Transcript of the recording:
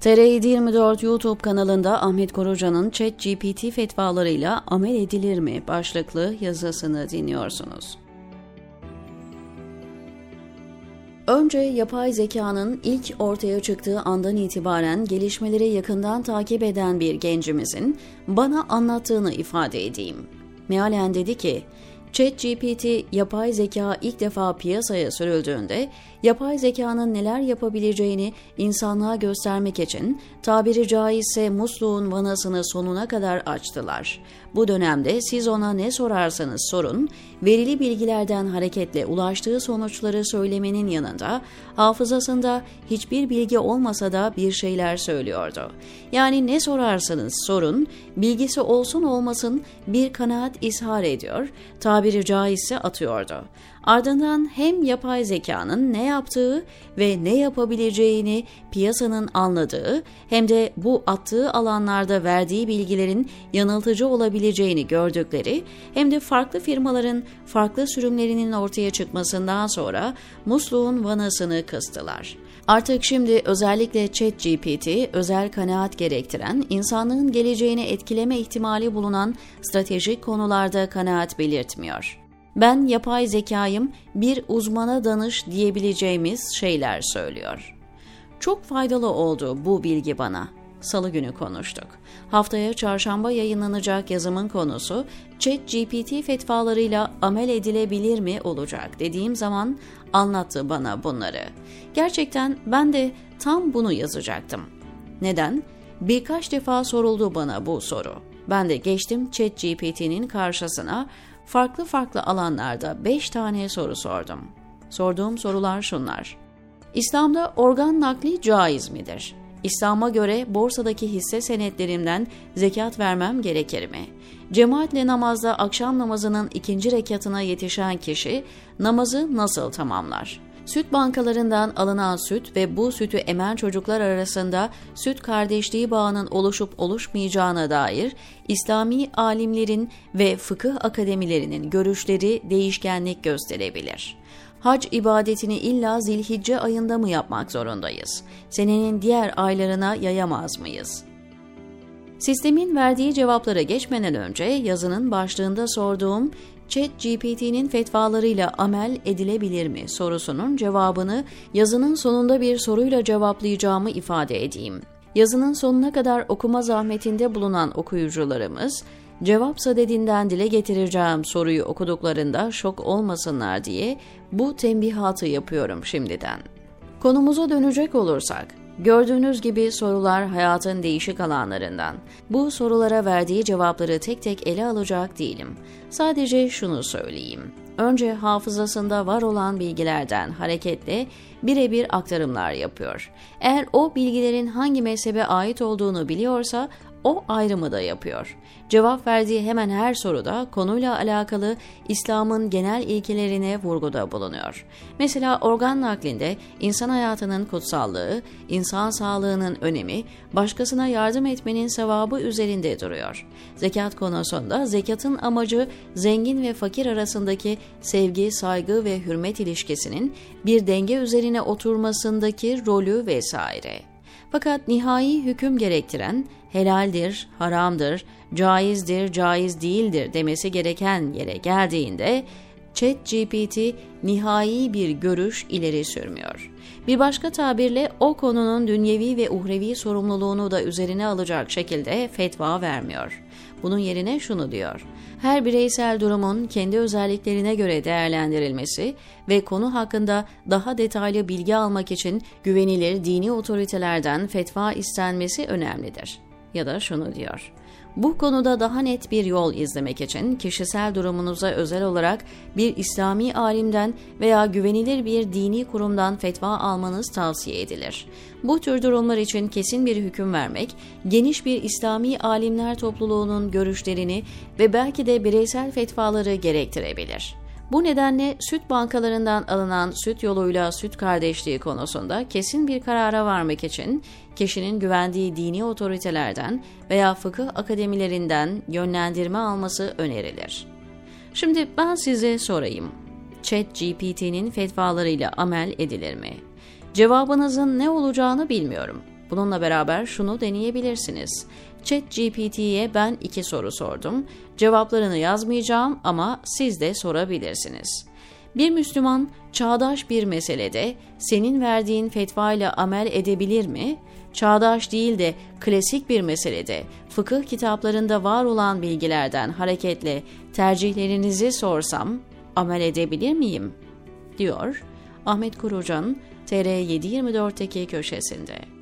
TR 24 YouTube kanalında Ahmet Koruca'nın ChatGPT fetvalarıyla amel edilir mi başlıklı yazısını dinliyorsunuz. Önce yapay zekanın ilk ortaya çıktığı andan itibaren gelişmeleri yakından takip eden bir gencimizin bana anlattığını ifade edeyim. Mealen dedi ki, ChatGPT yapay zeka ilk defa piyasaya sürüldüğünde yapay zekanın neler yapabileceğini insanlığa göstermek için tabiri caizse musluğun vanasını sonuna kadar açtılar. Bu dönemde siz ona ne sorarsanız sorun, verili bilgilerden hareketle ulaştığı sonuçları söylemenin yanında hafızasında hiçbir bilgi olmasa da bir şeyler söylüyordu. Yani ne sorarsanız sorun, bilgisi olsun olmasın bir kanaat ishar ediyor, tabiri caizse atıyordu. Ardından hem yapay zekanın ne yaptığı ve ne yapabileceğini piyasanın anladığı hem de bu attığı alanlarda verdiği bilgilerin yanıltıcı olabileceğini gördükleri hem de farklı firmaların farklı sürümlerinin ortaya çıkmasından sonra musluğun vanasını kıstılar. Artık şimdi özellikle ChatGPT özel kanaat gerektiren, insanlığın geleceğini etkileme ihtimali bulunan stratejik konularda kanaat belirtmiyor ben yapay zekayım bir uzmana danış diyebileceğimiz şeyler söylüyor. Çok faydalı oldu bu bilgi bana. Salı günü konuştuk. Haftaya çarşamba yayınlanacak yazımın konusu Chat GPT fetvalarıyla amel edilebilir mi olacak dediğim zaman anlattı bana bunları. Gerçekten ben de tam bunu yazacaktım. Neden? Birkaç defa soruldu bana bu soru. Ben de geçtim Chat GPT'nin karşısına farklı farklı alanlarda 5 tane soru sordum. Sorduğum sorular şunlar. İslam'da organ nakli caiz midir? İslam'a göre borsadaki hisse senetlerimden zekat vermem gerekir mi? Cemaatle namazda akşam namazının ikinci rekatına yetişen kişi namazı nasıl tamamlar? Süt bankalarından alınan süt ve bu sütü emen çocuklar arasında süt kardeşliği bağının oluşup oluşmayacağına dair İslami alimlerin ve fıkıh akademilerinin görüşleri değişkenlik gösterebilir. Hac ibadetini illa zilhicce ayında mı yapmak zorundayız? Senenin diğer aylarına yayamaz mıyız?'' Sistemin verdiği cevaplara geçmeden önce yazının başlığında sorduğum ChatGPT'nin fetvalarıyla amel edilebilir mi sorusunun cevabını yazının sonunda bir soruyla cevaplayacağımı ifade edeyim. Yazının sonuna kadar okuma zahmetinde bulunan okuyucularımız, cevap sadedinden dile getireceğim soruyu okuduklarında şok olmasınlar diye bu tembihatı yapıyorum şimdiden. Konumuza dönecek olursak, Gördüğünüz gibi sorular hayatın değişik alanlarından. Bu sorulara verdiği cevapları tek tek ele alacak değilim. Sadece şunu söyleyeyim. Önce hafızasında var olan bilgilerden hareketle birebir aktarımlar yapıyor. Eğer o bilgilerin hangi mezhebe ait olduğunu biliyorsa o ayrımı da yapıyor. Cevap verdiği hemen her soruda konuyla alakalı İslam'ın genel ilkelerine vurguda bulunuyor. Mesela organ naklinde insan hayatının kutsallığı, insan sağlığının önemi, başkasına yardım etmenin sevabı üzerinde duruyor. Zekat konusunda zekatın amacı zengin ve fakir arasındaki sevgi, saygı ve hürmet ilişkisinin bir denge üzerine oturmasındaki rolü vesaire. Fakat nihai hüküm gerektiren helaldir, haramdır, caizdir, caiz değildir demesi gereken yere geldiğinde ChatGPT nihai bir görüş ileri sürmüyor. Bir başka tabirle o konunun dünyevi ve uhrevi sorumluluğunu da üzerine alacak şekilde fetva vermiyor. Bunun yerine şunu diyor. Her bireysel durumun kendi özelliklerine göre değerlendirilmesi ve konu hakkında daha detaylı bilgi almak için güvenilir dini otoritelerden fetva istenmesi önemlidir. Ya da şunu diyor. Bu konuda daha net bir yol izlemek için kişisel durumunuza özel olarak bir İslami alimden veya güvenilir bir dini kurumdan fetva almanız tavsiye edilir. Bu tür durumlar için kesin bir hüküm vermek, geniş bir İslami alimler topluluğunun görüşlerini ve belki de bireysel fetvaları gerektirebilir. Bu nedenle süt bankalarından alınan süt yoluyla süt kardeşliği konusunda kesin bir karara varmak için kişinin güvendiği dini otoritelerden veya fıkıh akademilerinden yönlendirme alması önerilir. Şimdi ben size sorayım. Chat GPT'nin fetvalarıyla amel edilir mi? Cevabınızın ne olacağını bilmiyorum. Bununla beraber şunu deneyebilirsiniz. ChatGPT'ye ben iki soru sordum. Cevaplarını yazmayacağım ama siz de sorabilirsiniz. Bir Müslüman çağdaş bir meselede senin verdiğin fetva ile amel edebilir mi? Çağdaş değil de klasik bir meselede fıkıh kitaplarında var olan bilgilerden hareketle tercihlerinizi sorsam amel edebilir miyim? diyor Ahmet Kurucan TR724'teki köşesinde.